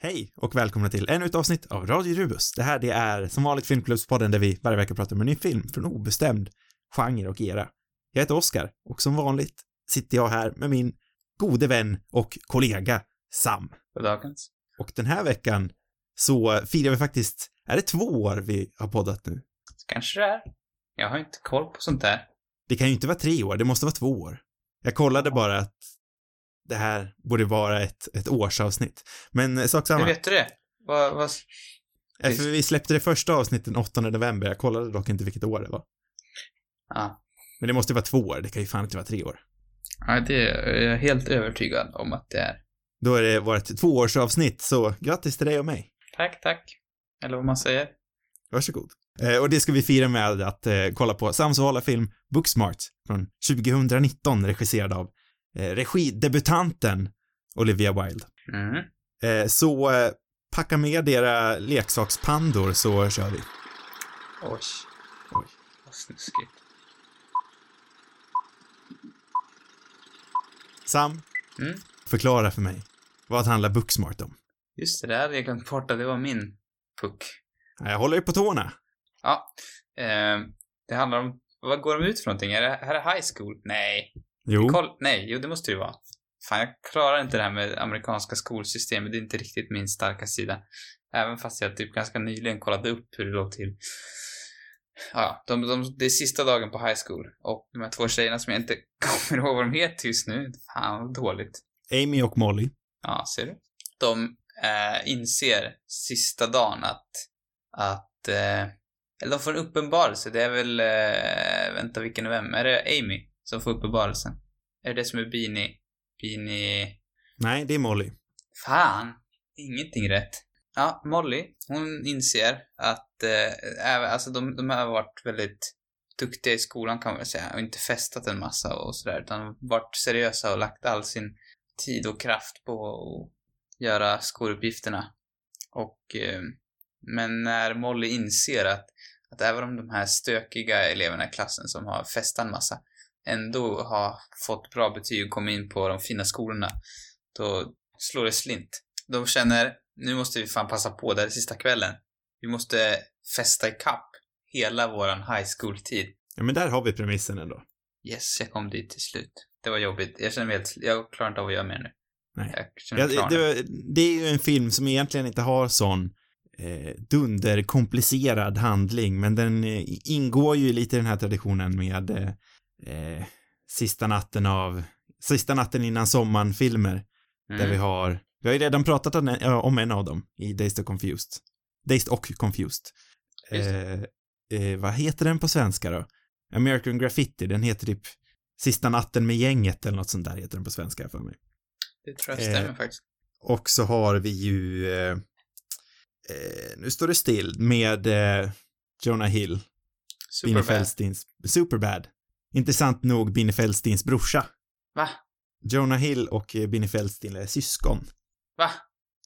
Hej och välkomna till ännu ett avsnitt av Radio Rubus. Det här det är som vanligt Filmklubbspodden där vi varje vecka pratar om en ny film från obestämd genre och era. Jag heter Oskar och som vanligt sitter jag här med min gode vän och kollega Sam. Goddagens. Och den här veckan så firar vi faktiskt, är det två år vi har poddat nu? Kanske det är. Jag har inte koll på sånt där. Det kan ju inte vara tre år, det måste vara två år. Jag kollade bara att det här borde vara ett, ett årsavsnitt. Men eh, sak samma. Hur vet du det? Vad, vad... Eh, För vi släppte det första avsnittet den 8 november, jag kollade dock inte vilket år det var. Ja. Men det måste vara två år, det kan ju fan inte vara tre år. ja, det är jag helt övertygad om att det är. Då är det vårt tvåårsavsnitt, så grattis till dig och mig. Tack, tack. Eller vad man säger. Varsågod. Eh, och det ska vi fira med att eh, kolla på Sams film Booksmart från 2019, regisserad av eh, regidebutanten Olivia Wilde. Mm. Eh, så eh, packa med era leksakspandor så kör vi. Oj. Oj. Vad snuskigt. Sam, Mm. förklara för mig. Vad handlar Booksmart om? Just det, där hade jag glömt bort att det var min puck. Ja, Jag håller ju på tårna. Ja. Eh, det handlar om... Vad går de ut för någonting? Är det här är high school? Nej. Jo. Koll, nej, jo det måste det ju vara. Fan, jag klarar inte det här med amerikanska skolsystemet. Det är inte riktigt min starka sida. Även fast jag typ ganska nyligen kollade upp hur det låg till. Ja, de, de, det är sista dagen på high school. Och de här två tjejerna som jag inte kommer ihåg vad de heter just nu. Fan vad dåligt. Amy och Molly. Ja, ser du? De eh, inser sista dagen att, att, eh, eller de får en uppenbarelse. Det är väl, eh, vänta vilken är vem? Är det Amy som får uppenbarelsen? Är det det som är Beanie? Beanie... Nej, det är Molly. Fan! Ingenting rätt. Ja, Molly, hon inser att, eh, alltså de, de har varit väldigt duktiga i skolan kan man väl säga och inte festat en massa och sådär utan varit seriösa och lagt all sin tid och kraft på att göra skoluppgifterna. Och, eh, men när Molly inser att, att även om de här stökiga eleverna i klassen som har festat en massa ändå har fått bra betyg och kommit in på de fina skolorna, då slår det slint. De känner, nu måste vi fan passa på, det här är sista kvällen. Vi måste festa i kapp hela våran high school-tid. Ja, men där har vi premissen ändå. Yes, jag kom dit till slut. Det var jobbigt. Jag känner mig helt, jag klarar inte av att göra mer nu. Nej. Jag känner mig nu. det, det är ju en film som egentligen inte har sån eh, dunderkomplicerad handling, men den eh, ingår ju lite i den här traditionen med eh, eh, Sista natten av, Sista natten innan sommaren-filmer, Mm. där vi har, vi har ju redan pratat om om en av dem i Dazed och Confused. Dazed och Confused. Eh, eh, vad heter den på svenska då? American Graffiti, den heter typ Sista natten med gänget eller något sånt där heter den på svenska för mig. Det tror jag stämmer eh, faktiskt. Och så har vi ju, eh, eh, nu står det still, med eh, Jonah Hill, Superbad. Superbad. Intressant nog Bini Feldsteins brorsa. Va? Jonah Hill och eh, Bini Feldstein är syskon. Va?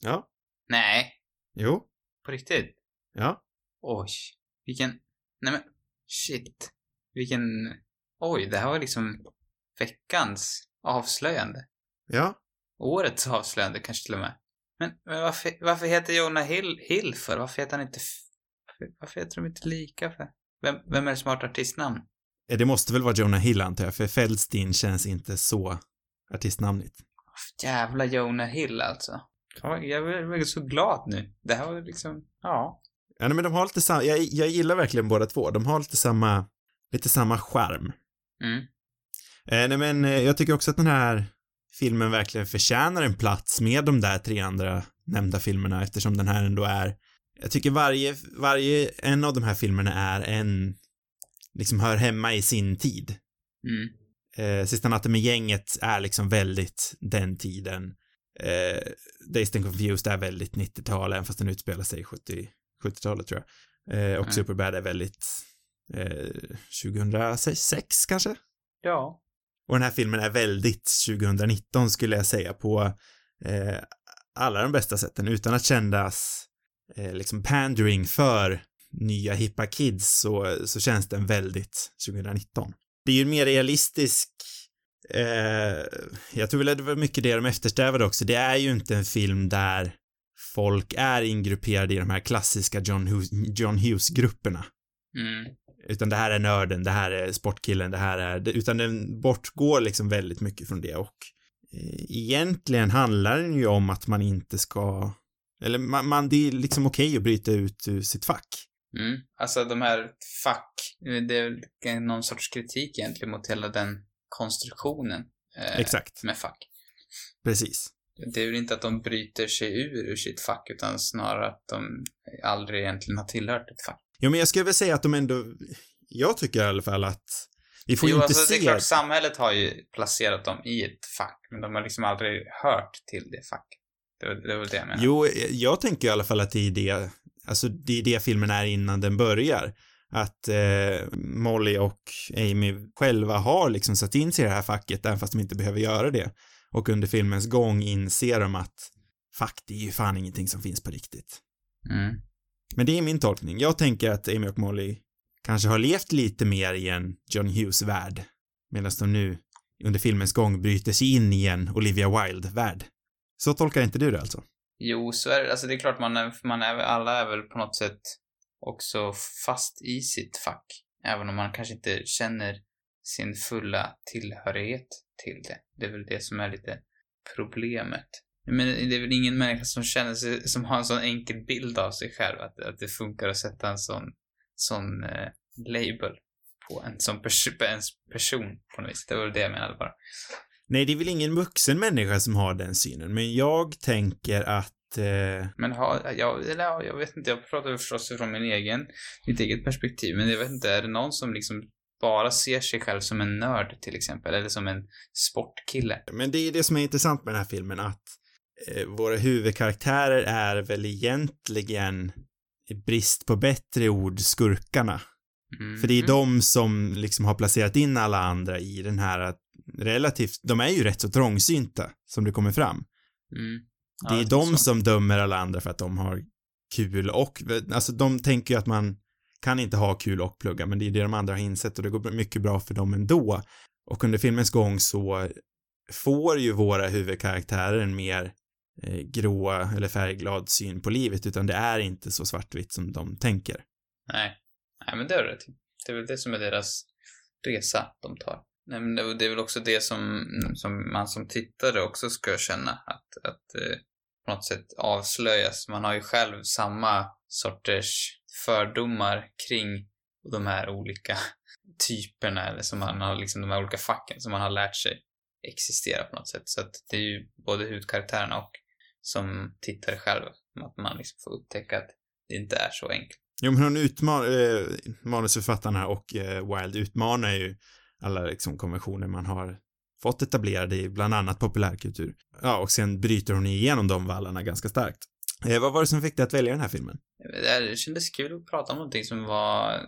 Ja. Nej. Jo. På riktigt? Ja. Oj. Vilken... Nej men... Shit. Vilken... Oj, det här var liksom veckans avslöjande. Ja. Årets avslöjande kanske till och med. Men, men varför, varför heter Jonah Hill, Hill för? Varför heter han inte... Varför heter de inte lika för? Vem, vem är det som har ett artistnamn? Eh, Det måste väl vara Jonah Hill antar jag, för Feldstein känns inte så artistnamnigt. Jävla Jonah Hill alltså. Ja, Jag är väldigt så glad nu. Det här var liksom... Ja. Ja, nej, men de har lite samma, jag, jag gillar verkligen båda två. De har lite samma, lite samma charm. Mm. Eh, nej men eh, jag tycker också att den här filmen verkligen förtjänar en plats med de där tre andra nämnda filmerna eftersom den här ändå är, jag tycker varje, varje en av de här filmerna är en, liksom hör hemma i sin tid. Mm. Eh, Sista natten med gänget är liksom väldigt den tiden. Eh, Dazed and Confused är väldigt 90-tal, även fast den utspelar sig i 70, 70-talet tror jag. Eh, och Mm. Superbad är väldigt eh, 2006 kanske? Ja. Och den här filmen är väldigt 2019 skulle jag säga på eh, alla de bästa sätten utan att kännas eh, liksom pandering för nya hippa kids så, så känns den väldigt 2019. Det är ju en mer realistisk eh, jag tror väl att det var mycket det de eftersträvade också. Det är ju inte en film där folk är ingrupperade i de här klassiska John, Hughes, John Hughes-grupperna. Mm. Utan det här är nörden, det här är sportkillen, det här är, utan den bortgår liksom väldigt mycket från det och eh, egentligen handlar den ju om att man inte ska, eller man, man det är liksom okej okay att bryta ut ur sitt fack. Mm. Alltså de här fack, det är någon sorts kritik egentligen mot hela den konstruktionen. Eh, Exakt. Med fack. Precis. Det är väl inte att de bryter sig ur, ur sitt fack, utan snarare att de aldrig egentligen har tillhört ett fack. Jo, men jag skulle väl säga att de ändå, jag tycker i alla fall att vi får jo, inte alltså, se... det är klart, samhället har ju placerat dem i ett fack, men de har liksom aldrig hört till det facket. Det var, det var det jag menade. Jo, jag tänker i alla fall att det är det, alltså det är det filmen är innan den börjar. Att eh, Molly och Amy själva har liksom satt in sig i det här facket, även fast de inte behöver göra det. Och under filmens gång inser de att fuck, det är ju fan ingenting som finns på riktigt. Mm. Men det är min tolkning. Jag tänker att Amy och Molly kanske har levt lite mer i en John Hughes-värld, medan de nu under filmens gång bryter sig in i en Olivia Wilde-värld. Så tolkar inte du det alltså? Jo, så är det. Alltså det är klart man är, man är, alla är väl på något sätt också fast i sitt fack. Även om man kanske inte känner sin fulla tillhörighet till det. Det är väl det som är lite problemet. Men det är väl ingen människa som känner sig, som har en sån enkel bild av sig själv, att, att det funkar att sätta en sån, sån eh, label på en sån pers ens person på något vis. Det var väl det jag menade bara. Nej, det är väl ingen vuxen människa som har den synen, men jag tänker att eh... Men ha, jag, eller ja, jag vet inte, jag pratar förstås från min egen, mitt eget perspektiv, men jag vet inte, är det någon som liksom bara ser sig själv som en nörd till exempel, eller som en sportkille? Men det är det som är intressant med den här filmen, att eh, våra huvudkaraktärer är väl egentligen, i brist på bättre ord, skurkarna. Mm. För det är de som liksom har placerat in alla andra i den här relativt, de är ju rätt så trångsynta, som det kommer fram. Mm. Ja, det är de så. som dömer alla andra för att de har kul och, alltså de tänker ju att man kan inte ha kul och plugga, men det är det de andra har insett och det går mycket bra för dem ändå. Och under filmens gång så får ju våra huvudkaraktärer en mer eh, grå eller färgglad syn på livet, utan det är inte så svartvitt som de tänker. Nej. Nej, men det är rätt. Det är väl det som är deras resa de tar. Nej, men det är väl också det som, som man som tittare också ska känna, att, att eh, på något sätt avslöjas. Man har ju själv samma sorters fördomar kring de här olika typerna, eller som man har, liksom de här olika facken som man har lärt sig existera på något sätt. Så att det är ju både hudkaraktärerna och som tittare själv, att man liksom får upptäcka att det inte är så enkelt. Jo, men hon utmanar, eh, manusförfattarna och eh, Wild utmanar ju alla liksom konventioner man har fått etablerade i bland annat populärkultur. Ja, och sen bryter hon igenom de vallarna ganska starkt. Eh, vad var det som fick dig att välja den här filmen? Det kändes kul att prata om någonting som var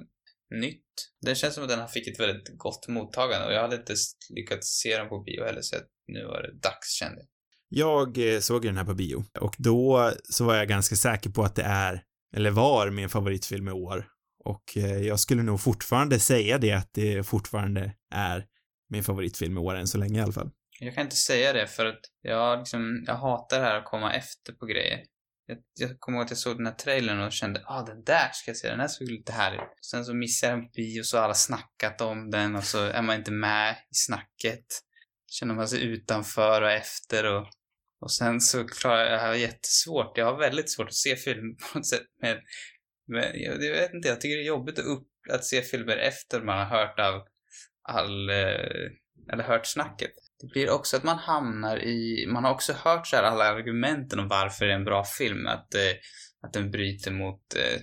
nytt. Det känns som att den fick ett väldigt gott mottagande och jag hade inte lyckats se den på bio heller så nu var det dags kände jag. Jag eh, såg den här på bio och då så var jag ganska säker på att det är, eller var, min favoritfilm i år. Och eh, jag skulle nog fortfarande säga det att det fortfarande är min favoritfilm i år än så länge i alla fall. Jag kan inte säga det för att jag liksom, jag hatar det här att komma efter på grejer. Jag, jag kommer ihåg att jag såg den här trailern och kände, ah den där ska jag se, den här såg lite härlig Sen så missade jag en bio och så har alla snackat om den och så är man inte med i snacket. Känner man sig utanför och efter och, och sen så klarar jag, jag har jättesvårt, jag har väldigt svårt att se film på något sätt med, men jag, jag vet inte, jag tycker det är jobbigt att, upp, att se filmer efter man har hört av all, eh, eller hört snacket. Det blir också att man hamnar i, man har också hört så här alla argumenten om varför det är en bra film. Att, eh, att den bryter mot, eh,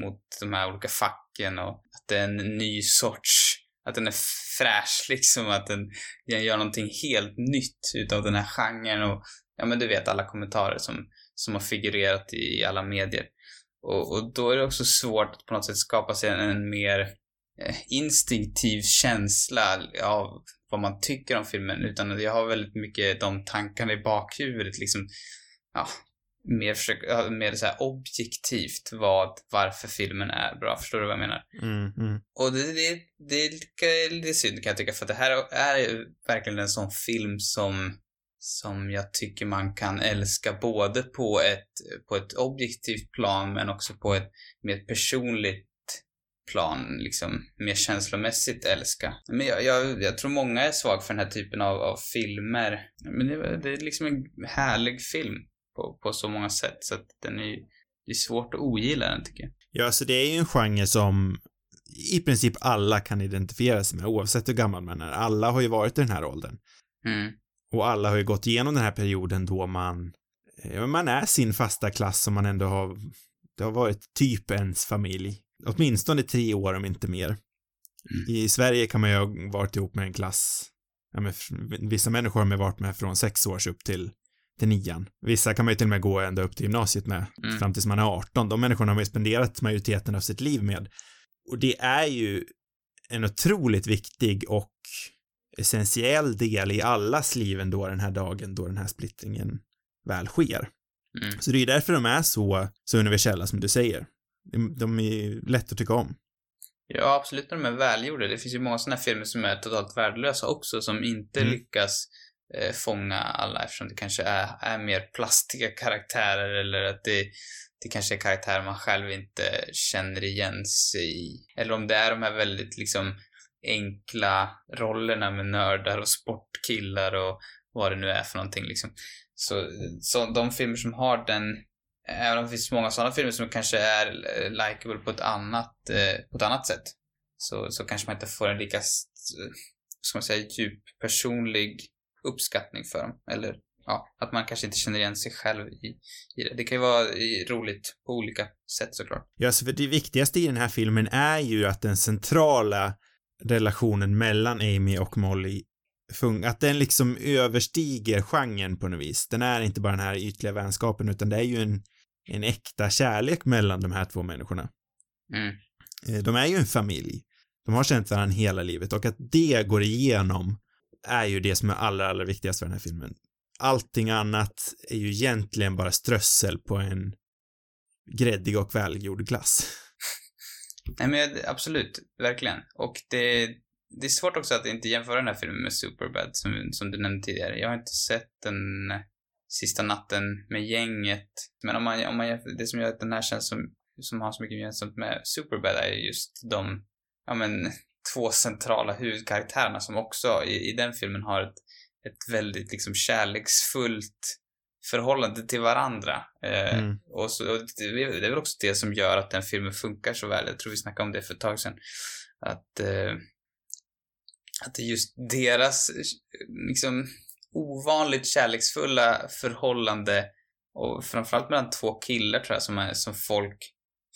mot de här olika facken och att det är en ny sorts, att den är fräsch liksom, att den, den gör någonting helt nytt utav den här genren och ja men du vet alla kommentarer som, som har figurerat i alla medier. Och, och då är det också svårt att på något sätt skapa sig en, en mer eh, instinktiv känsla av vad man tycker om filmen, utan jag har väldigt mycket de tankarna i bakhuvudet liksom, ja, mer, försök, mer så objektivt vad, varför filmen är bra. Förstår du vad jag menar? Mm, mm. Och det, det, det är lite, synd kan jag tycka, för det här är verkligen en sån film som, som jag tycker man kan älska både på ett, på ett objektivt plan men också på ett mer personligt plan, liksom mer känslomässigt älska. Men jag, jag, jag tror många är svag för den här typen av, av filmer. Men det, det, är liksom en härlig film på, på så många sätt så att den är det är svårt att ogilla den tycker jag. Ja, så alltså det är ju en genre som i princip alla kan identifiera sig med oavsett hur gammal man är. Alla har ju varit i den här åldern. Mm. Och alla har ju gått igenom den här perioden då man, man är sin fasta klass som man ändå har, det har varit typ ens familj. Åtminstone tre år om inte mer. Mm. I Sverige kan man ju ha varit ihop med en klass, ja men vissa människor har man varit med från sex års upp till till nian. Vissa kan man ju till och med gå ända upp till gymnasiet med, mm. fram tills man är 18. De människorna har man ju spenderat majoriteten av sitt liv med. Och det är ju en otroligt viktig och essentiell del i allas liv ändå den här dagen då den här splittringen väl sker. Mm. Så det är därför de är så, så universella som du säger. De, de är lätt att tycka om. Ja, absolut när de är välgjorda. Det finns ju många sådana här filmer som är totalt värdelösa också, som inte mm. lyckas eh, fånga alla eftersom det kanske är, är mer plastiga karaktärer eller att det, det kanske är karaktärer man själv inte känner igen sig i. Eller om det är de här väldigt liksom enkla rollerna med nördar och sportkillar och vad det nu är för någonting liksom. Så, så de filmer som har den, även om det finns många sådana filmer som kanske är likeable på ett annat, eh, på ett annat sätt, så, så kanske man inte får en lika, ska man säga, djup personlig uppskattning för dem. Eller ja, att man kanske inte känner igen sig själv i, i det. Det kan ju vara roligt på olika sätt såklart. Ja, så för det viktigaste i den här filmen är ju att den centrala relationen mellan Amy och Molly att den liksom överstiger genren på något vis. Den är inte bara den här ytliga vänskapen utan det är ju en, en äkta kärlek mellan de här två människorna. Mm. Eh, de är ju en familj. De har känt varandra hela livet och att det går igenom är ju det som är allra, allra viktigast för den här filmen. Allting annat är ju egentligen bara strössel på en gräddig och välgjord glass. Nej men absolut, verkligen. Och det, det är svårt också att inte jämföra den här filmen med Superbad som, som du nämnde tidigare. Jag har inte sett den sista natten med gänget. Men om man, om man jämför, det som gör att den här känns som, som har så mycket gemensamt med Superbad är just de, ja men, två centrala huvudkaraktärerna som också i, i den filmen har ett, ett väldigt liksom kärleksfullt förhållande till varandra. Eh, mm. och, så, och det, det är väl också det som gör att den filmen funkar så väl. Jag tror vi snackade om det för ett tag sedan. Att, eh, att just deras liksom ovanligt kärleksfulla förhållande och framförallt mellan två killar tror jag som, är, som folk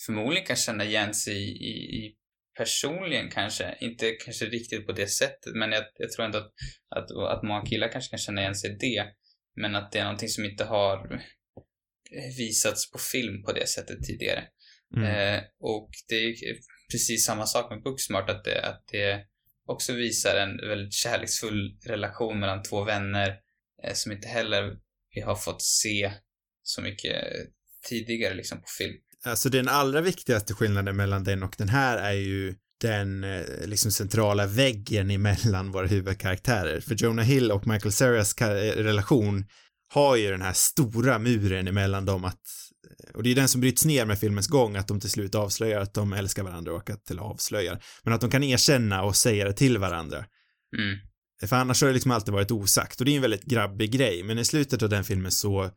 förmodligen kan känna igen sig i, i, i personligen kanske, inte kanske riktigt på det sättet, men jag, jag tror ändå att, att, att många killar kanske kan känna igen sig i det. Men att det är någonting som inte har visats på film på det sättet tidigare. Mm. Eh, och det är precis samma sak med Booksmart, att det, att det också visar en väldigt kärleksfull relation mellan två vänner eh, som inte heller vi har fått se så mycket tidigare liksom på film. Alltså den allra viktigaste skillnaden mellan den och den här är ju den eh, liksom centrala väggen emellan våra huvudkaraktärer. För Jonah Hill och Michael Ceras eh, relation har ju den här stora muren emellan dem att eh, och det är den som bryts ner med filmens gång, att de till slut avslöjar att de älskar varandra och att, eller avslöjar, men att de kan erkänna och säga det till varandra. Mm. För annars har det liksom alltid varit osagt och det är en väldigt grabbig grej, men i slutet av den filmen så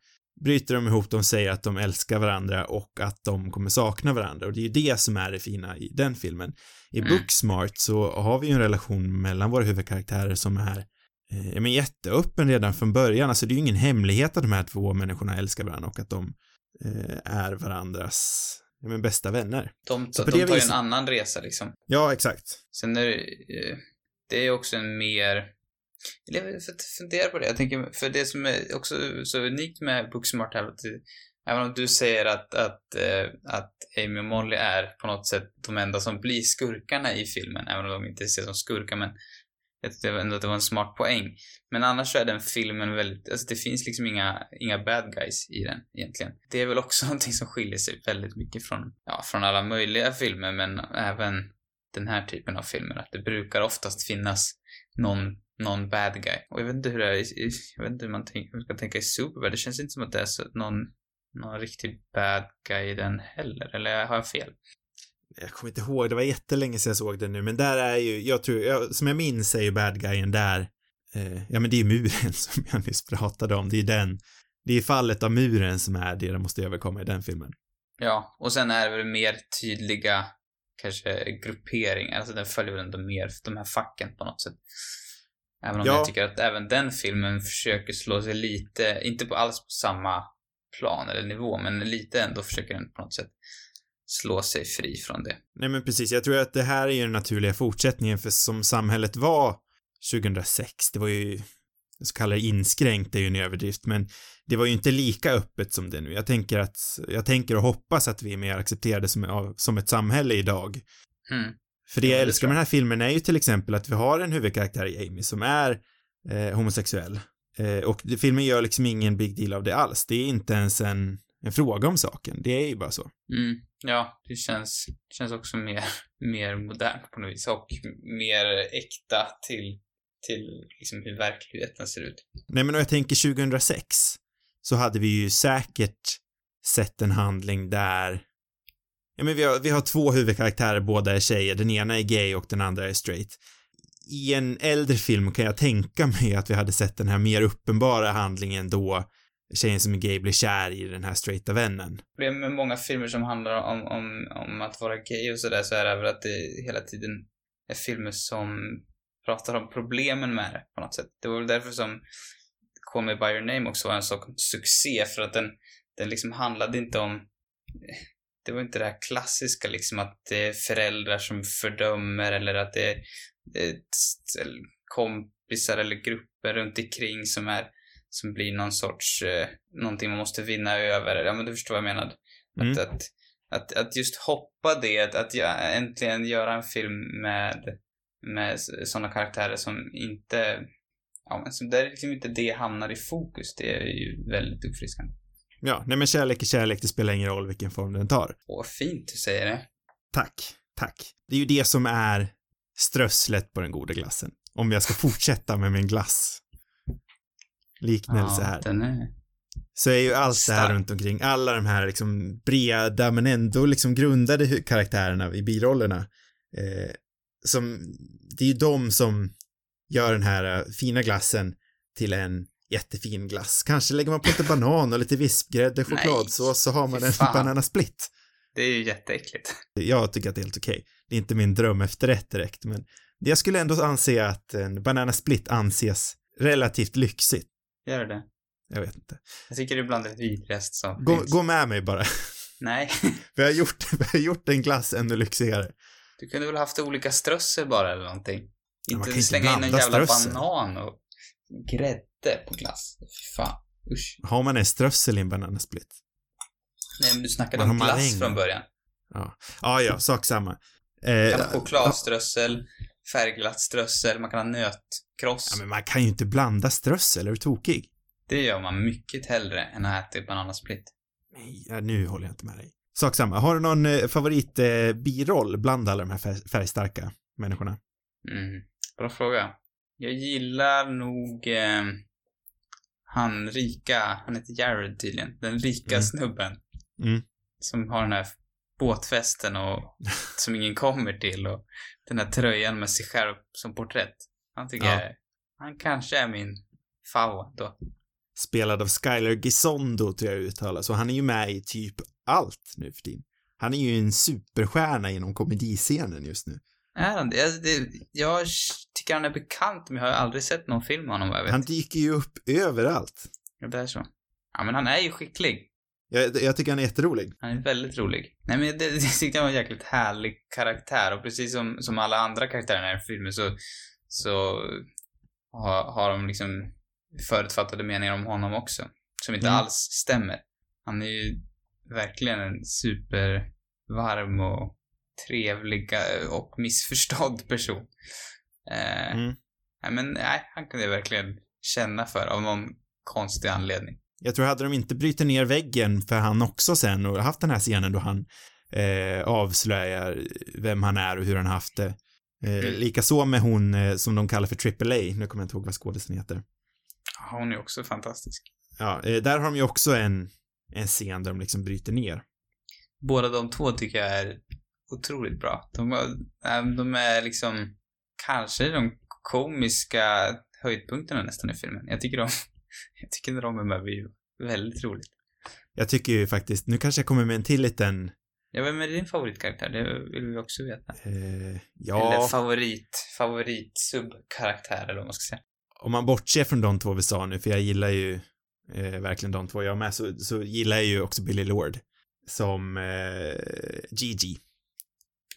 bryter de ihop, de säger att de älskar varandra och att de kommer sakna varandra och det är ju det som är det fina i den filmen. I mm. Booksmart så har vi ju en relation mellan våra huvudkaraktärer som är eh, men jätteöppen redan från början, alltså det är ju ingen hemlighet att de här två människorna älskar varandra och att de eh, är varandras ja, men bästa vänner. De, de, de tar ju en annan resa liksom. Ja, exakt. Sen är det, eh, det är också en mer jag funderar på det. Jag tänker, för det som är också så unikt med Booksmart här, att även om du säger att, att, äh, att Amy och Molly är på något sätt de enda som blir skurkarna i filmen, även om de inte ses som skurkar, men jag tyckte ändå att det var en smart poäng. Men annars så är den filmen väldigt, alltså det finns liksom inga, inga bad guys i den egentligen. Det är väl också någonting som skiljer sig väldigt mycket från, ja, från alla möjliga filmer, men även den här typen av filmer. Att det brukar oftast finnas någon någon bad guy. Och jag vet inte hur det är, jag vet inte hur man tänk, hur man ska tänka i Superbad. Det känns inte som att det är så, någon, någon riktig bad guy i den heller. Eller har jag fel? Jag kommer inte ihåg, det var jättelänge sedan jag såg den nu, men där är ju, jag tror, jag, som jag minns är ju bad guyen där, eh, ja men det är muren som jag nyss pratade om, det är den, det är fallet av muren som är det de måste överkomma i den filmen. Ja, och sen är det väl mer tydliga kanske grupperingar. Alltså den följer väl ändå mer de här facken på något sätt. Även om Ja. jag tycker att även den filmen försöker slå sig lite, inte på alls på samma plan eller nivå, men lite ändå försöker den på något sätt slå sig fri från det. Nej men precis, jag tror att det här är ju den naturliga fortsättningen för som samhället var 2006, det var ju så kallade inskränkt är ju en överdrift, men det var ju inte lika öppet som det nu. Jag tänker att, jag tänker och hoppas att vi är mer accepterade som, som ett samhälle idag. Mm. För det Ja, jag älskar med den här filmen är ju till exempel att vi har en huvudkaraktär i Amy som är eh, homosexuell. Eh, och filmen gör liksom ingen big deal av det alls. Det är inte ens en, en fråga om saken. Det är ju bara så. Mm. Ja, det känns, känns också mer, mer modernt på något vis och mer äkta till, till liksom hur verkligheten ser ut. Nej men om jag tänker 2006 så hade vi ju säkert sett en handling där Ja men vi har, vi har två huvudkaraktärer, båda är tjejer, den ena är gay och den andra är straight. I en äldre film kan jag tänka mig att vi hade sett den här mer uppenbara handlingen då tjejen som är gay blir kär i den här straighta vännen. Problemet med många filmer som handlar om, om, om att vara gay och sådär så är det väl att det hela tiden är filmer som pratar om problemen med det på något sätt. Det var väl därför som Call Me By Your Name också var en sån succé för att den, den liksom handlade inte om det var inte det här klassiska liksom att det är föräldrar som fördömer eller att det är, det är t- kompisar eller grupper runt omkring som är som blir någon sorts, eh, någonting man måste vinna över. Ja men du förstår vad jag menar. Mm. Att, att, att, att just hoppa det, att, att jag, äntligen göra en film med, med sådana karaktärer som inte, ja men som där liksom inte det hamnar i fokus. Det är ju väldigt uppfriskande. Ja, nej men kärlek är kärlek, det spelar ingen roll vilken form den tar. Åh, fint du säger det. Tack, tack. Det är ju det som är strösslet på den goda glassen. Om jag ska fortsätta med min glass liknelse Ja, här. den är... så är ju allt det här Stark. runt omkring, alla de här liksom breda men ändå liksom grundade karaktärerna i birollerna. Eh, som, det är ju de som gör den här eh, fina glassen till en jättefin glass. Kanske lägger man på lite banan och lite vispgrädde, chokladsås så har man en fan. bananasplit. Det är ju jätteäckligt. Jag tycker att det är helt okej. Det är inte min dröm efterrätt direkt, men jag skulle ändå anse att en bananasplit anses relativt lyxigt. Gör det? Jag vet inte. Jag tycker det är bland det vidrigaste som Gå, finns. gå med mig bara. Nej. Vi har gjort, vi har gjort en glass ännu lyxigare. Du kunde väl haft olika strössel bara eller någonting? Ja, inte slänga in en jävla strössel. banan och grädde på glass. Fy fan. Usch. Har man en strössel i en bananasplit? Nej, men du snackade Man om glass maräng. från början. Ja. Ja, ja, sak samma. Eh, kan ha chokladströssel, färgglatt strössel, man kan ha nötkross. ja, men man kan ju inte blanda strössel, är du tokig? Det gör man mycket hellre än att äta bananasplit. Nej, ja, nu håller jag inte med dig. Sak samma. Har du någon eh, favorit eh, bland alla de här färg, färgstarka människorna? Mm. Bra fråga. Jag gillar nog eh, han rika, han heter Jared tydligen, den rika Mm. snubben. Mm. Som har den här båtfesten och som ingen kommer till och den här tröjan med sig själv som porträtt. Han tycker Ja. jag, han kanske är min favorit då. Spelad av Skyler Gisondo, tror jag uttalas, och han är ju med i typ allt nu för tiden. Han är ju en superstjärna inom komediscenen just nu. Är han det? Alltså, det? Jag tycker han är bekant, men jag har aldrig sett någon film med honom jag vet. Han dyker ju upp överallt. Ja, det är så. Ja, men han är ju skicklig. Jag, jag tycker han är jätterolig. Han är väldigt rolig. Nej men det, det tyckte jag var en jäkligt härlig karaktär och precis som, som alla andra karaktärer i den här filmen så, så har, har de liksom förutfattade meningar om honom också. Som inte Mm. alls stämmer. Han är ju verkligen en supervarm och trevlig eh, och missförstådd person. Eh, Mm. nej, men nej, han kunde jag verkligen känna för av någon konstig anledning. Jag tror hade de inte bryter ner väggen för han också sen och haft den här scenen då han eh, avslöjar vem han är och hur han haft det Eh, Mm. Likaså med hon eh, som de kallar för Triple A, nu kommer jag inte ihåg vad skådisen heter. Ja, Hon är också fantastisk. Ja, eh, där har de ju också en, en scen där de liksom bryter ner. Båda de två tycker jag är otroligt bra. De, de är liksom kanske de komiska höjdpunkterna nästan i filmen. Jag tycker de, jag tycker när de är med blir väldigt roligt. Jag tycker ju faktiskt, nu kanske jag kommer med en till liten, Ja, vem är din favoritkaraktär? Det vill vi också veta. eh, Eller ja, favorit, favorit subkaraktär eller vad man ska säga. om man bortser från de två vi sa nu, för jag gillar ju eh, verkligen de två jag med, så, så gillar jag ju också Billy Lord som eh, Gigi.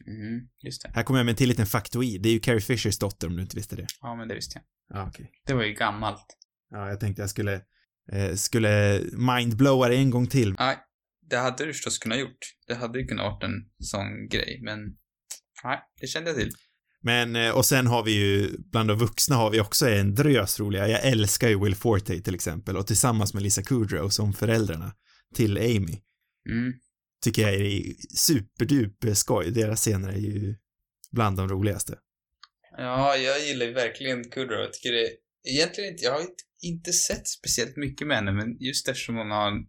Mm, just det. Här kommer jag med en till liten faktoid, det är ju Carrie Fishers dotter om du inte visste det. Ja, men det visste jag. Ja, okej. Det var ju gammalt. Ja, jag tänkte jag skulle, eh, skulle mindblowa det en gång till. Nej, det hade du förstås kunnat gjort. Det hade ju kunnat varit en sån grej, men nej, det kände jag till. Men, eh, och sen har vi ju, bland de vuxna har vi också en drös roliga. Jag älskar ju Will Forte till exempel och tillsammans med Lisa Kudrow som föräldrarna till Amy. Mm. Tycker jag är superduper skoj. Deras scener är ju bland de roligaste. Ja, jag gillar ju verkligen Kudrow. Jag tycker det... Egentligen inte... Jag har inte, sett speciellt mycket med henne, men just eftersom hon har en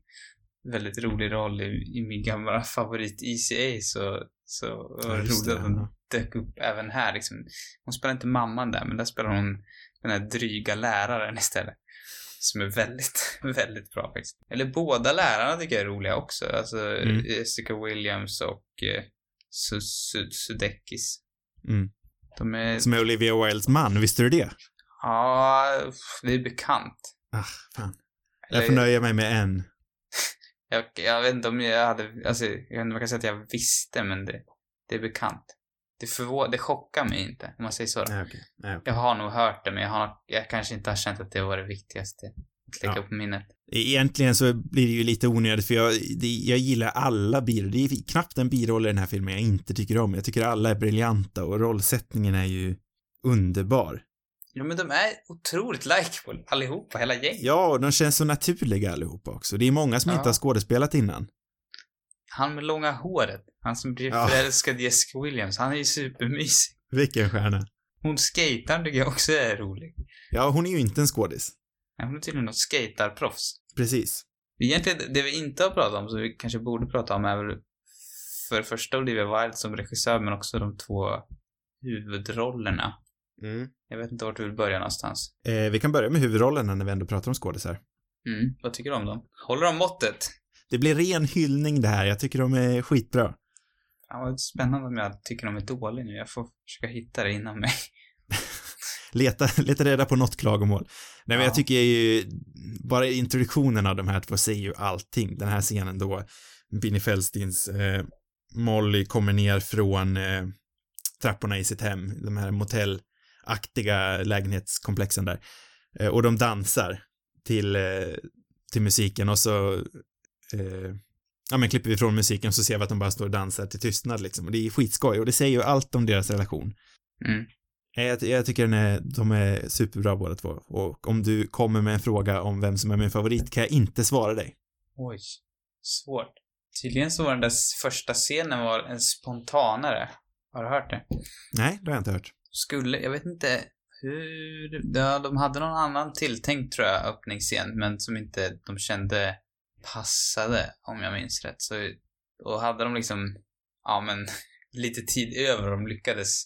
väldigt rolig roll i, i min gamla favorit ECA så, så var det roligt att hon dök upp även här liksom. Hon spelar inte mamman där, men där spelar hon den här dryga läraren istället. Som är väldigt, väldigt bra faktiskt. Eller båda lärarna tycker jag är roliga också. Alltså Mm. Jessica Williams och eh, Su- Su- Sudeikis. Mm. De är... Som är Olivia Wildes man, visste du det? Ja, det är bekant. Ah, fan. Jag får nöja mig med en. jag, jag vet inte om jag hade, alltså, jag vet inte om jag kan säga att jag visste, men det, det är bekant. Det, förvå- det chockar mig inte, om man säger så. Nej, okej. Nej, okej. Jag har nog hört det, men jag, har, jag kanske inte har känt att det var det viktigaste att lägga Ja. på minnet. Egentligen så blir det ju lite onödigt för jag, det, jag gillar alla biroller. Det är knappt en biroll i den här filmen jag inte tycker om. Jag tycker alla är briljanta och rollsättningen är ju underbar. Ja, men de är otroligt likeable, allihopa, hela gänget. Ja, och de känns så naturliga allihopa också. Det är många som Ja. inte har skådespelat innan. Han med långa håret, han som blir Ja. förälskad i Jessica Williams, han är ju supermysig. Vilken stjärna. Hon skejtaren tycker jag också är rolig. Ja, hon är ju inte en skådis. Nej, Hon är tydligen något skejtarproffs. Precis. Egentligen, det vi inte har pratat om, som vi kanske borde prata om, är väl för det första Olivia Wilde som regissör, men också de två huvudrollerna. Mm. Jag vet inte vart du vill börja någonstans. Eh, vi kan börja med huvudrollerna när vi ändå pratar om skådisar. Mm, vad tycker du om dem? Håller de måttet? Det blir ren hyllning det här. Jag tycker de är skitbra. Ja, vad spännande om jag tycker de är dåliga nu. Jag får försöka hitta det innan mig. Leta, leta reda på något klagomål. Nej, men Ja. jag tycker ju, bara introduktionen av de här två säger ju allting. Den här scenen då Binny Feldsteins eh, Molly kommer ner från eh, trapporna i sitt hem, de här motellaktiga lägenhetskomplexen där. Eh, och de dansar till, eh, till musiken och så eh, ja men klipper vi från musiken så ser vi att de bara står och dansar till tystnad liksom. Och det är skitskoj och det säger ju allt om deras relation. Mm. Nej, Jag, jag tycker den är, de är superbra båda två. Och om du kommer med en fråga om vem som är min favorit kan jag inte svara dig. Oj. Svårt. Tydligen så var den där första scenen var en spontanare. Har du hört det? Nej, det har jag inte hört. Skulle, jag vet inte hur, ja, de hade någon annan tilltänkt tror jag, öppningsscen, men som inte de kände passade, om jag minns rätt. Så, och hade de liksom, ja men, lite tid över och de lyckades.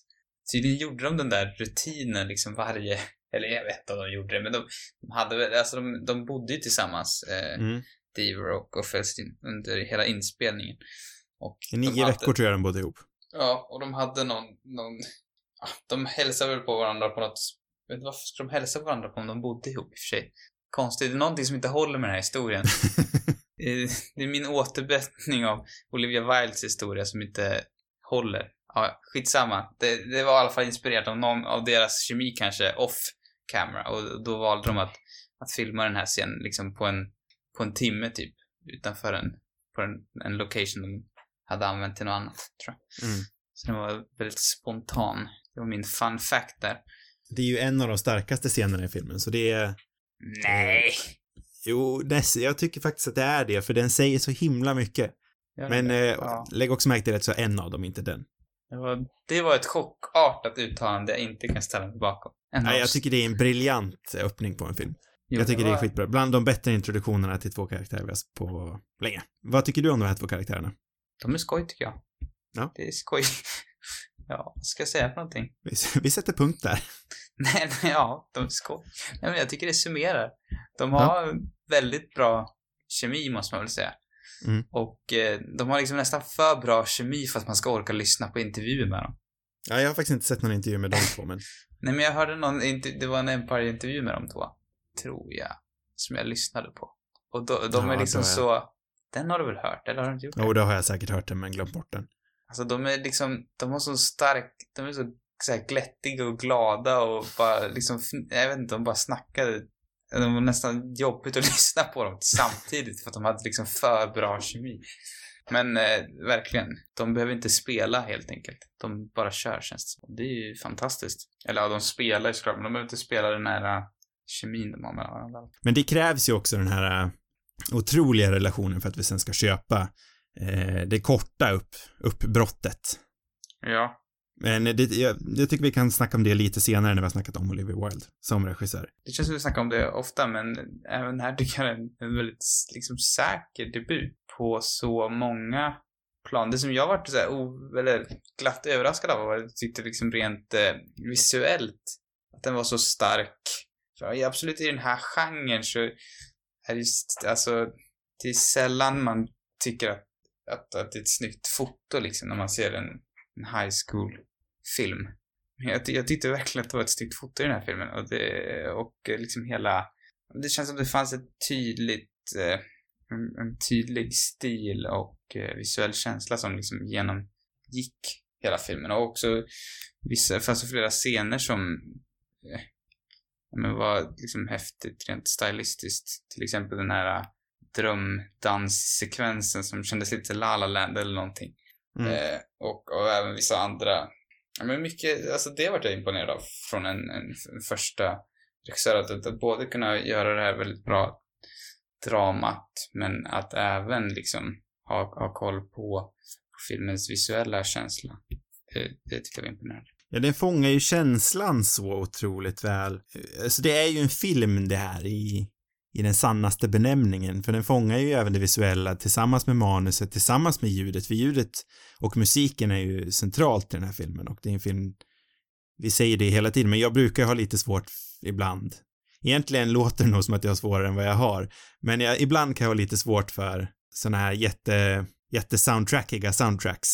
Tydligen gjorde de den där rutinen liksom varje, eller jag vet inte om de gjorde det, men de, de hade väl, alltså de, de bodde ju tillsammans, eh, Mm. Deaver och, och Felstin under hela inspelningen. Och I nio hade- veckor tror jag de bodde ihop. Ja, och de hade någon, någon de hälsade väl på varandra på något, vet du varför skulle de hälsa på varandra på om de bodde ihop i och för sig? Konstigt, det är någonting som inte håller med den här historien. Det är min återberättning av Olivia Wildes historia som inte håller. Ja, skitsamma. Det, det var i alla fall inspirerat av någon av deras kemi kanske, off camera. Och då valde de att, att filma den här scenen liksom på en, på en timme typ. Utanför en, på en, en location de hade använt till något annat, tror jag. Mm. Så den var väldigt spontan. Det var min fun fact där. Det är ju en av de starkaste scenerna i filmen, så det är... Nej! Jo, Ness, jag tycker faktiskt att det är det, för den säger så himla mycket. Men det? eh, ja. lägg också märke till att så en av dem, inte den. Det var, det var ett chockartat uttalande jag inte kan ställa mig bakom. En Nej, jag tycker det är en briljant öppning på en film. Jo, jag tycker det är var- skitbra. Bland de bättre introduktionerna till två karaktärer vi har sett på länge. Vad tycker du om de här två karaktärerna? De är skoj tycker jag. Ja. Det är skoj. Ja, vad ska jag säga för någonting? Vi, vi sätter punkt där. Nej, nej, ja, de skoj. Nej, men jag tycker det summerar. De har väldigt bra kemi, måste man väl säga. Mm. Och eh, de har liksom nästan för bra kemi för att man ska orka lyssna på intervjuer med dem. Ja, jag har faktiskt inte sett någon intervju med de två, men Nej, men jag hörde någon, det var en Empire-intervju med de två, tror jag, som jag lyssnade på. Och då, de Ja, är liksom så, den har du väl hört, eller har du inte gjort det? jo, då har jag säkert hört den, men glömt bort den. Alltså de är liksom, de har så stark, de är så, så här glättiga och glada och bara liksom, jag vet inte, de bara snackade. Det var nästan jobbigt att lyssna på dem samtidigt för att de hade liksom för bra kemi. Men eh, verkligen, de behöver inte spela helt enkelt. De bara kör känns det som. Det är ju fantastiskt. Eller ja, de spelar ju såklart, men de behöver inte spela den här eh, kemin de har mellan varandra. Men det krävs ju också den här eh, otroliga relationen för att vi sen ska köpa eh, det korta upp, uppbrottet. Ja. Men det, jag, jag tycker vi kan snacka om det lite senare när vi har snackat om Olivia Wilde som regissör. Det känns som vi snackar om det ofta, men även här tycker jag det är en väldigt liksom, säker debut på så många plan. Det som jag varit så här, o, eller glatt överraskad av var att jag tyckte liksom rent eh, visuellt att den var så stark. För absolut i den här genren så är det just, alltså, det är sällan man tycker att, att, att det är ett snyggt foto liksom när man ser en, en high school film. Men jag, jag tyckte verkligen att det var ett snyggt foto i den här filmen och det, och eh, liksom hela, det känns som det fanns ett tydligt, eh, en, en tydlig stil och eh, visuell känsla som liksom genomgick hela filmen och också vissa, det fanns ju flera scener som men var liksom häftigt rent stylistiskt. Till exempel den här drömdanssekvensen som kändes lite La La Land eller någonting. Mm. Eh, och, och även vissa andra. Ja, men mycket, alltså det vart jag imponerad av från en, en, första regissör. Att, att, både kunna göra det här väldigt bra dramat, men att även liksom ha, ha koll på, på filmens visuella känsla. Det, det tyckte jag var imponerande. Ja, den fångar ju känslan så otroligt väl. Alltså det är ju en film det här i, i den sannaste benämningen, för den fångar ju även det visuella tillsammans med manuset, tillsammans med ljudet, för ljudet och musiken är ju centralt i den här filmen och det är en film, vi säger det hela tiden, men jag brukar ha lite svårt ibland. Egentligen låter det nog som att jag har svårare än vad jag har, men jag, ibland kan jag ha lite svårt för sådana här jätte, jättesoundtrackiga soundtracks.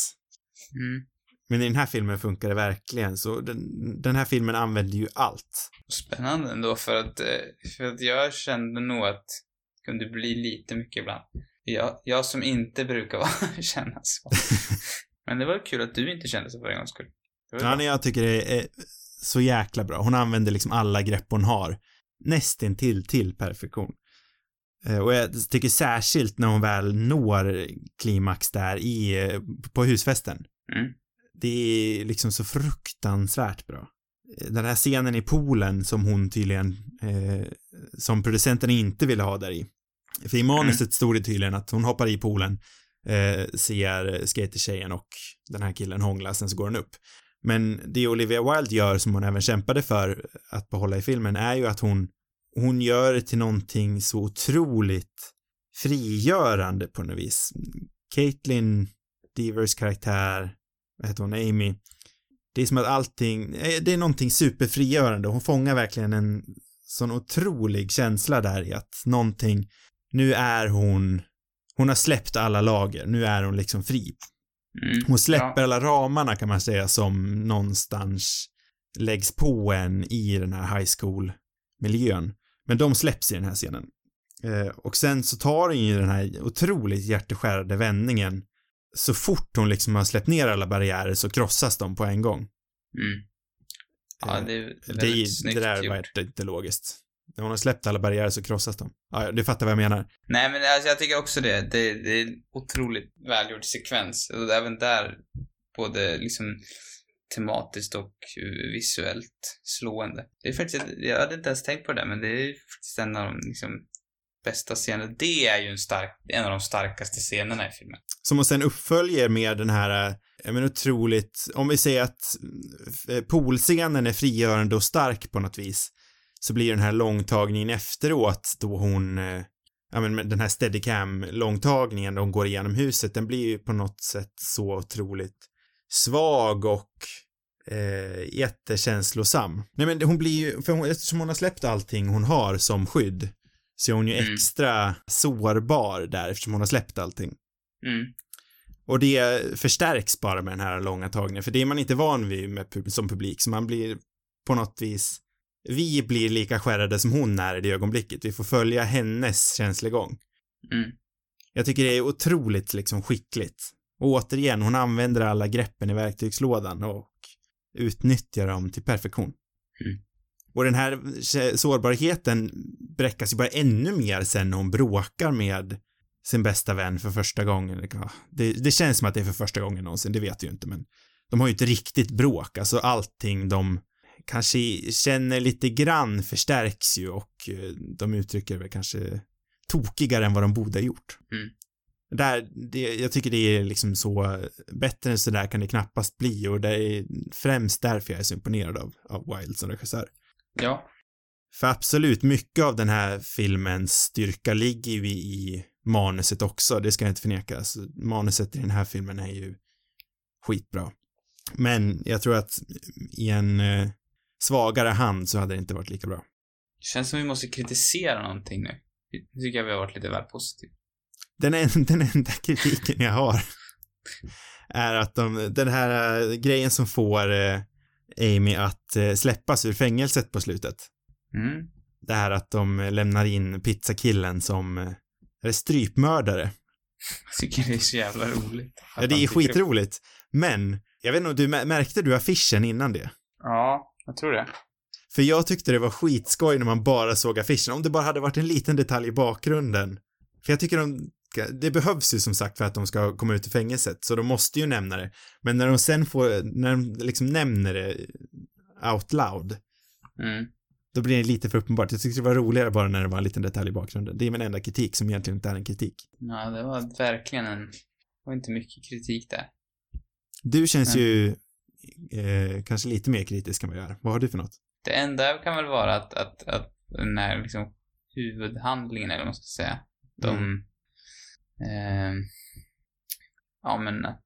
Mm. Men i den här filmen funkar det verkligen, så den, den här filmen använder ju allt. Spännande ändå för att, eh, för att jag kände nog att det kunde bli lite mycket ibland. Jag, jag som inte brukar vara, känna så. Men det var kul att du inte kände så för en gångs skull. Ja, nej, jag tycker det är så jäkla bra. Hon använder liksom alla grepp hon har. Nästintill till perfektion. Eh, Och jag tycker särskilt när hon väl når klimax där i, eh, på husfesten. Mm. Det är liksom så fruktansvärt bra. Den här scenen i poolen som hon tydligen, eh, som producenten inte ville ha där i. För i manuset stod det tydligen att hon hoppar i poolen, eh, ser skatertjejen och den här killen hångla, sen så går hon upp. Men det Olivia Wilde gör, som hon även kämpade för att behålla i filmen, är ju att hon, hon gör det till någonting så otroligt frigörande på något vis. Caitlyn Devers karaktär, vad heter hon, Amy, det är som att allting, eh, det är någonting superfrigörande. Hon fångar verkligen en sån otrolig känsla där i att någonting, nu är hon, hon har släppt alla lager, nu är hon liksom fri. Mm. Hon släpper Ja. alla ramarna kan man säga som någonstans läggs på en i den här high school-miljön. Men de släpps i den här scenen. Eh, och sen så tar den ju den här otroligt hjärteskärande vändningen. Så fort hon liksom har släppt ner alla barriärer så krossas de på en gång. Mm. Ja, Eh, det är det, väldigt det snyggt där var inte logiskt. När hon har släppt alla barriärer så krossas de. Ja, du fattar vad jag menar. Nej, men alltså, jag tycker också det. det. Det är en otroligt välgjord sekvens. Och även där, både liksom tematiskt och visuellt slående. Det är faktiskt, jag hade inte ens tänkt på det, men det är faktiskt en av de liksom bästa scener. Det är ju en stark, en av de starkaste scenerna i filmen. Som hon sen uppföljer med den här, eh, jag menar otroligt, om vi säger att eh, poolscenen är frigörande och stark på något vis, så blir den här långtagningen efteråt då hon, eh, ja men den här steadicam-långtagningen då hon går igenom huset, den blir ju på något sätt så otroligt svag och eh, jättekänslosam. Nej men hon blir ju, för hon, eftersom hon har släppt allting hon har som skydd, så är hon ju Mm. extra sårbar där eftersom hon har släppt allting. Mm. Och det förstärks bara med den här långa tagningen, för det är man inte van vid med, pub- som publik, så man blir på något vis, vi blir lika skärrade som hon är i det ögonblicket. Vi får följa hennes känsligång. Mm. Jag tycker det är otroligt liksom skickligt. Och återigen, hon använder alla greppen i verktygslådan och utnyttjar dem till perfektion. Mm. Och den här sårbarheten bräckas ju bara ännu mer sen när hon bråkar med sin bästa vän för första gången. Det, det känns som att det är för första gången någonsin, det vet jag ju inte, men de har ju inte riktigt bråk, alltså allting de kanske känner lite grann förstärks ju och eh, de uttrycker väl kanske tokigare än vad de borde ha gjort. Mm. Där, det, jag tycker det är liksom så, bättre än så där kan det knappast bli och det är främst därför jag är så imponerad av, av Wilde som regissör. Ja. För absolut, mycket av den här filmens styrka ligger ju i, manuset också, det ska jag inte förneka. Alltså, manuset i den här filmen är ju skitbra. Men jag tror att i en eh, svagare hand så hade det inte varit lika bra. Det känns som vi måste kritisera någonting nu. Det tycker jag vi har varit lite väl positiva. Den, en, den enda kritiken jag har är att de, den här eh, grejen som får eh, Amy att eh, släppas ur fängelset på slutet. Mm. Det här att de lämnar in pizzakillen som eh, är strypmördare. Jag tycker det är så jävla roligt. Ja, det är skitroligt. Men, jag vet inte, du, mär- märkte du affischen innan det? Ja, jag tror det. För jag tyckte det var skitskoj när man bara såg affischen, om det bara hade varit en liten detalj i bakgrunden. För jag tycker de, det behövs ju som sagt för att de ska komma ut ur fängelset, så de måste ju nämna det. Men när de sen får, när de liksom nämner det out loud, Mm. då blir det lite för uppenbart. Jag tyckte det var roligare bara när det var en liten detalj i bakgrunden. Det är min enda kritik som egentligen inte är en kritik. Ja, det var verkligen en... Det var inte mycket kritik där. Du känns Men- ju eh, kanske lite mer kritisk än vad jag är. Vad har du för något? Det enda kan väl vara att, att, att den här liksom huvudhandlingen, eller vad man ska säga, de... Mm eh, ja, men att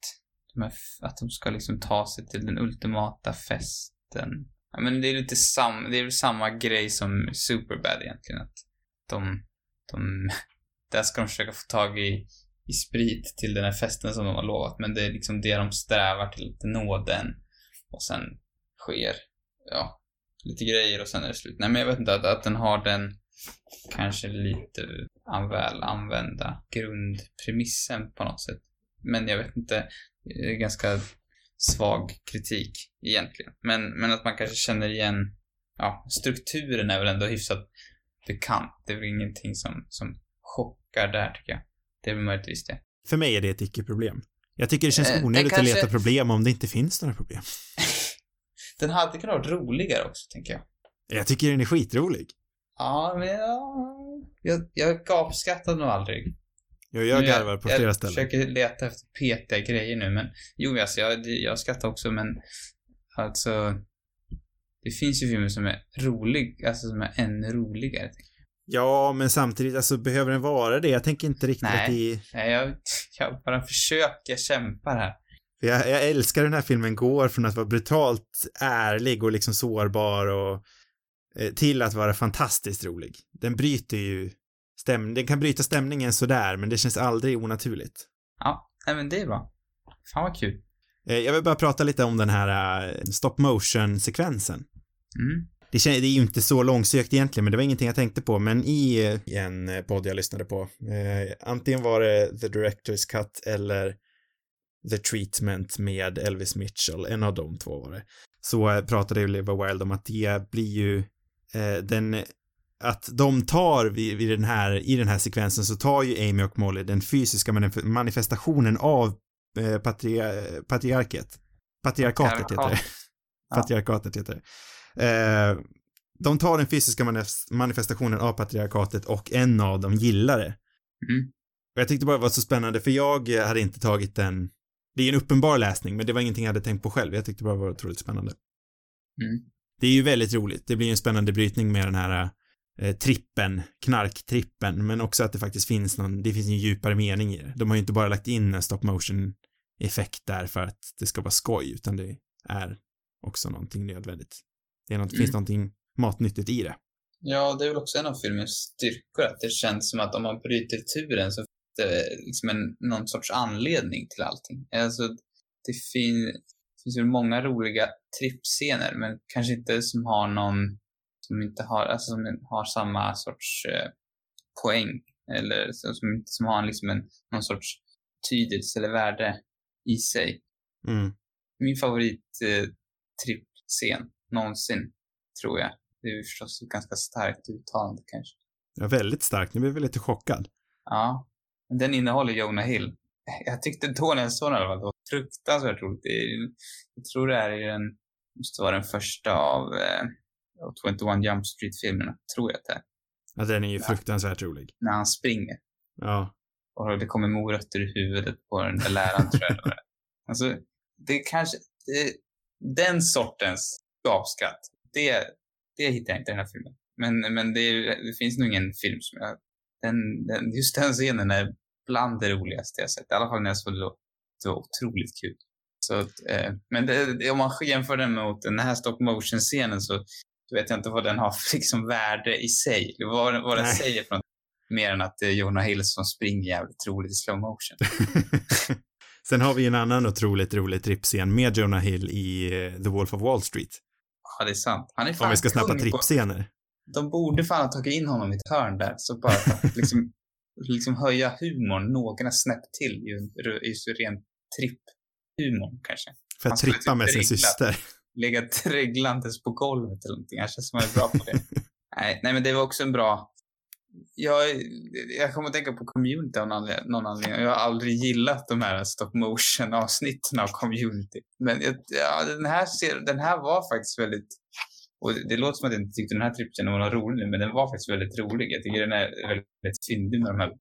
de, är, att de ska liksom ta sig till den ultimata festen. Ja, men det är lite sam, det är väl samma grej som Superbad egentligen, att de, de, där ska de försöka få tag i, i sprit till den här festen som de har lovat, men det är liksom det de strävar till, att nå den. Och sen sker, ja, lite grejer och sen är det slut. Nej, men jag vet inte, att, att den har den kanske lite väl använda grundpremissen på något sätt. Men jag vet inte, det är ganska svag kritik egentligen. Men, men att man kanske känner igen, ja, strukturen är väl ändå hyfsat bekant. Det är väl ingenting som, som chockar där tycker jag. Det är väl möjligtvis det. För mig är det ett icke-problem. Jag tycker det känns Eh, onödigt kanske- att leta problem om det inte finns några problem. Den hade kunnat vara roligare också, tänker jag. Jag tycker den är skitrolig. Ja, men ja, jag, jag gapskrattar nog aldrig. Jag, jag garvar på flera ställen. Jag försöker leta efter petiga grejer nu, men jo, alltså, jag, jag skrattar också, men alltså, det finns ju filmer som är rolig, alltså som är ännu roligare. Ja, men samtidigt, alltså behöver den vara det? Jag tänker inte riktigt Nej. att det. Nej, jag, jag bara försöker kämpa här. Jag, jag älskar den här filmen går från att vara brutalt ärlig och liksom sårbar och till att vara fantastiskt rolig. Den bryter ju stäm... Den kan bryta stämningen sådär, men det känns aldrig onaturligt. Ja, nej men det är bra. Fan vad kul. Eh, Jag vill bara prata lite om den här eh, stop motion-sekvensen. Mm. Det, det är ju inte så långsökt egentligen, men det var ingenting jag tänkte på, men i eh, en eh, podd jag lyssnade på, eh, antingen var det The Director's Cut eller The Treatment med Elvis Mitchell, en av de två var det, så eh, pratade Oliver Wilde om att det blir ju eh, den att de tar vid, vid den här, i den här sekvensen så tar ju Amy och Molly den fysiska manif- manifestationen av eh, patria, patriarket. Patriarkatet heter det. Patriarkatet heter det. Eh, de tar den fysiska manifestationen av patriarkatet och en av dem gillar det. Mm. Och jag tyckte bara det var så spännande för jag hade inte tagit den, det är en uppenbar läsning men det var ingenting jag hade tänkt på själv. Jag tyckte bara det var otroligt spännande. Mm. Det är ju väldigt roligt. Det blir en spännande brytning med den här eh, trippen, knarktrippen, men också att det faktiskt finns någon, det finns en djupare mening i det. De har ju inte bara lagt in en stop motion effekt där för att det ska vara skoj, utan det är också någonting nödvändigt. Det är något, Mm. finns någonting matnyttigt i det. Ja, det är väl också en av filmens styrkor, att det känns som att om man bryter turen så finns det liksom en, någon sorts anledning till allting. Alltså, det fin, finns ju många roliga trippscener, men kanske inte som har någon, som inte har, alltså som har samma sorts eh, poäng, eller som, som, har liksom en, någon sorts tydelse eller värde i sig. Mm. Min favorit eh, trippscen någonsin, tror jag. Det är förstås ett ganska starkt uttalande kanske. Ja, väldigt starkt. Nu blev jag lite chockad. Ja. Den innehåller Jonah Hill. Jag tyckte då när jag såg den i alla fall, det var fruktansvärt roligt. Det är, jag tror det är i den, måste vara den första av eh, 21 Jump Street-filmerna, tror jag att det är. Ja, den är ju fruktansvärt rolig. När han springer Ja. och det kommer morötter i huvudet på den där läraren, tror jag det. Alltså, det är kanske, det, den sortens gapskratt, det, det hittar jag inte i den här filmen. Men, men det, är- det finns nog ingen film som jag, den, den, just den scenen är bland det roligaste jag sett. I alla fall när jag såg det då. Det var otroligt kul. Så, att, eh, men det, om man jämför den mot den här stop motion-scenen så vet jag inte vad den har för liksom värde i sig. Vad, vad den Nej. säger något. Mer än att det är Jonah Hill som springer jävligt roligt i slow motion. Sen har vi en annan otroligt rolig trippscen med Jonah Hill i eh, The Wolf of Wall Street. Ja, det är sant. Han är fan Om vi ska snappa trippscener. De borde fan ha tagit in honom i ett hörn där. Så bara liksom, liksom höja humorn några snäpp till. Ju- Just ren tripp-humorn kanske. För att trippa typ med sin dregla. syster. Ligga treglandes på golvet eller någonting. Han känns som han är bra på det. nej, nej, men det var också en bra... Jag, jag kommer att tänka på Community av någon anledning-. Jag har aldrig gillat de här stop motion avsnitten av Community. Men jag- ja, den, här ser, den här var faktiskt väldigt... Och det, det låter som att jag inte tyckte den här trippen var rolig, men den var faktiskt väldigt rolig. Jag tycker den är väldigt fyndig med de här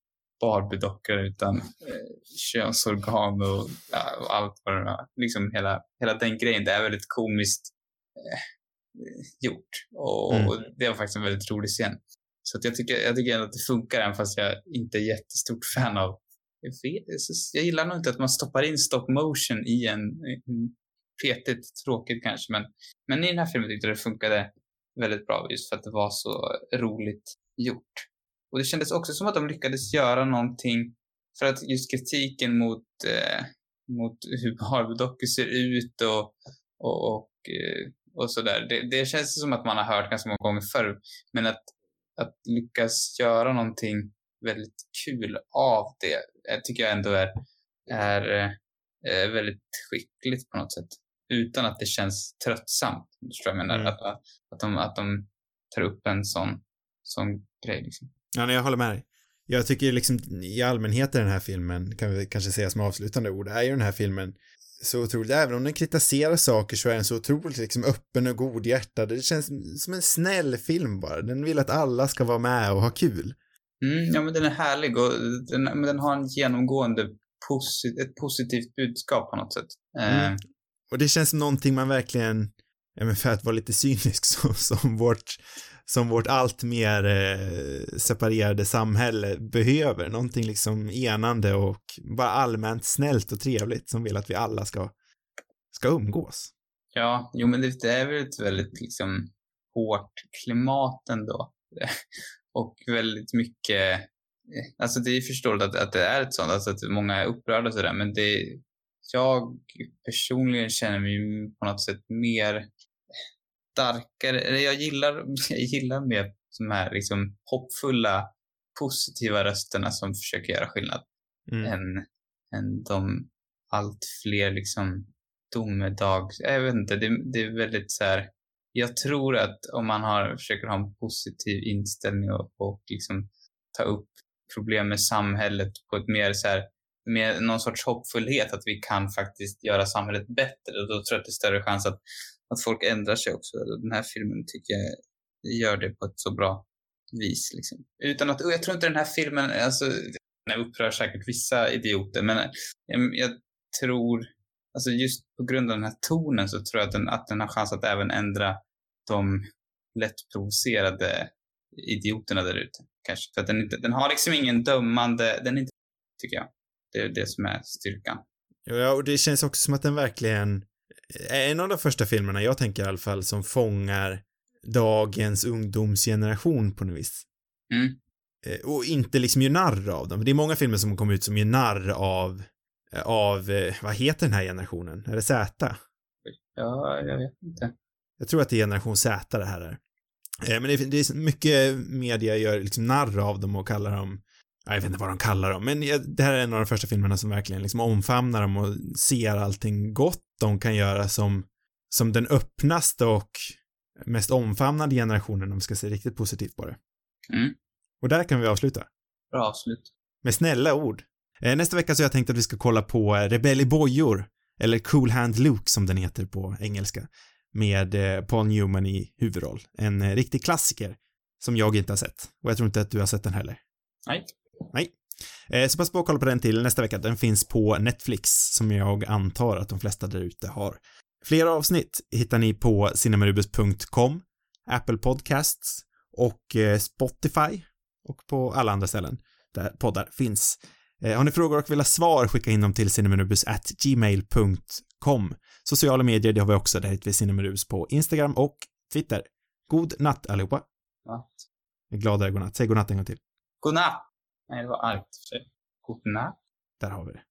Barbie-dockor utan eh, könsorgan och, ja, och allt vad det är. Liksom hela, hela den grejen. Det är väldigt komiskt eh, gjort. Och, Mm. och det var faktiskt en väldigt rolig scen. Så att jag, tycker, jag tycker ändå att det funkar även fast jag inte är jättestort fan av jag, vet, jag gillar nog inte att man stoppar in stop motion i en, en petigt, tråkigt kanske, men, men i den här filmen tyckte jag det funkade väldigt bra just för att det var så roligt gjort. Och det kändes också som att de lyckades göra någonting för att just kritiken mot, eh, mot hur Barbie-dockor ser ut och, och, och, eh, och sådär. Det, det känns som att man har hört ganska många gånger förr. Men att, att lyckas göra någonting väldigt kul av det eh, tycker jag ändå är, är eh, väldigt skickligt på något sätt. Utan att det känns tröttsamt. Vad jag menar? Mm. Att, att, att, de, att de tar upp en sån, sån grej liksom. Ja, nej, jag håller med dig. Jag tycker liksom i allmänhet i den här filmen, kan vi kanske säga som avslutande ord, är ju den här filmen så otroligt, även om den kritiserar saker så är den så otroligt liksom öppen och godhjärtad. Det känns som en snäll film bara. Den vill att alla ska vara med och ha kul. Mm, ja, men den är härlig och den, men den har en genomgående posit, ett positivt budskap på något sätt. Eh, Mm. Och det känns som någonting man verkligen, ja men för att vara lite cynisk, som, som vårt, som vårt allt mer eh, separerade samhälle behöver. Någonting liksom enande och bara allmänt snällt och trevligt som vill att vi alla ska, ska umgås. Ja, jo men det, det är väl ett väldigt liksom hårt klimat ändå. och väldigt mycket, eh, alltså det är förståeligt att, att det är ett sånt, alltså att många är upprörda och sådär, men det, jag personligen känner mig på något sätt mer starkare, eller jag gillar, jag gillar mer de här liksom hoppfulla, positiva rösterna som försöker göra skillnad Mm. än, än de allt fler liksom domedags... Jag vet inte, det, det är väldigt så här... Jag tror att om man har, försöker ha en positiv inställning och, och liksom ta upp problem med samhället på ett mer så här, med någon sorts hoppfullhet att vi kan faktiskt göra samhället bättre. Och då tror jag att det är större chans att, att folk ändrar sig också. Den här filmen tycker jag gör det på ett så bra vis liksom. Utan att, och jag tror inte den här filmen, alltså, den upprör säkert vissa idioter, men jag, jag tror, alltså just på grund av den här tonen så tror jag att den, att den har chans att även ändra de lätt provocerade idioterna där ute. Kanske. För att den, inte, den har liksom ingen dömande, den är inte, tycker jag. Det är det som är styrkan. Ja, och det känns också som att den verkligen en av de första filmerna, jag tänker i alla fall, som fångar dagens ungdomsgeneration på något vis. Mm. Eh, Och inte liksom gör narr av dem. Det är många filmer som kommer ut som gör narr av, eh, av, eh, vad heter den här generationen? Är det Z? Ja, jag vet inte. Jag tror att det är generation Z det här är. Eh, Men det är, det är mycket media gör liksom narr av dem och kallar dem jag vet inte vad de kallar dem, men det här är en av de första filmerna som verkligen liksom omfamnar dem och ser allting gott de kan göra som, som den öppnaste och mest omfamnande generationen om vi ska se riktigt positivt på det. Mm. Och där kan vi avsluta. Bra avslut. Med snälla ord. Eh, nästa vecka så har jag tänkt att vi ska kolla på eh, Rebell i bojor, eller Cool Hand Luke som den heter på engelska, med eh, Paul Newman i huvudroll. En riktig klassiker som jag inte har sett. Och jag tror inte att du har sett den heller. Nej. Eh, så pass på att kolla på den till nästa vecka. Den finns på Netflix, som jag antar att de flesta där ute har. Fler avsnitt hittar ni på cinemarubus.com, Apple Podcasts och eh, Spotify och på alla andra ställen där poddar finns. Eh, har ni frågor och vill ha svar, skicka in dem till cinemarubus@gmail.com. Sociala medier, det har vi också, där heter vi cinemarubus på Instagram och Twitter. God natt allihopa. Va? Gladare godnatt. Säg godnatt en gång till. Godnatt! Nej, det var argt för sig. Där har vi det.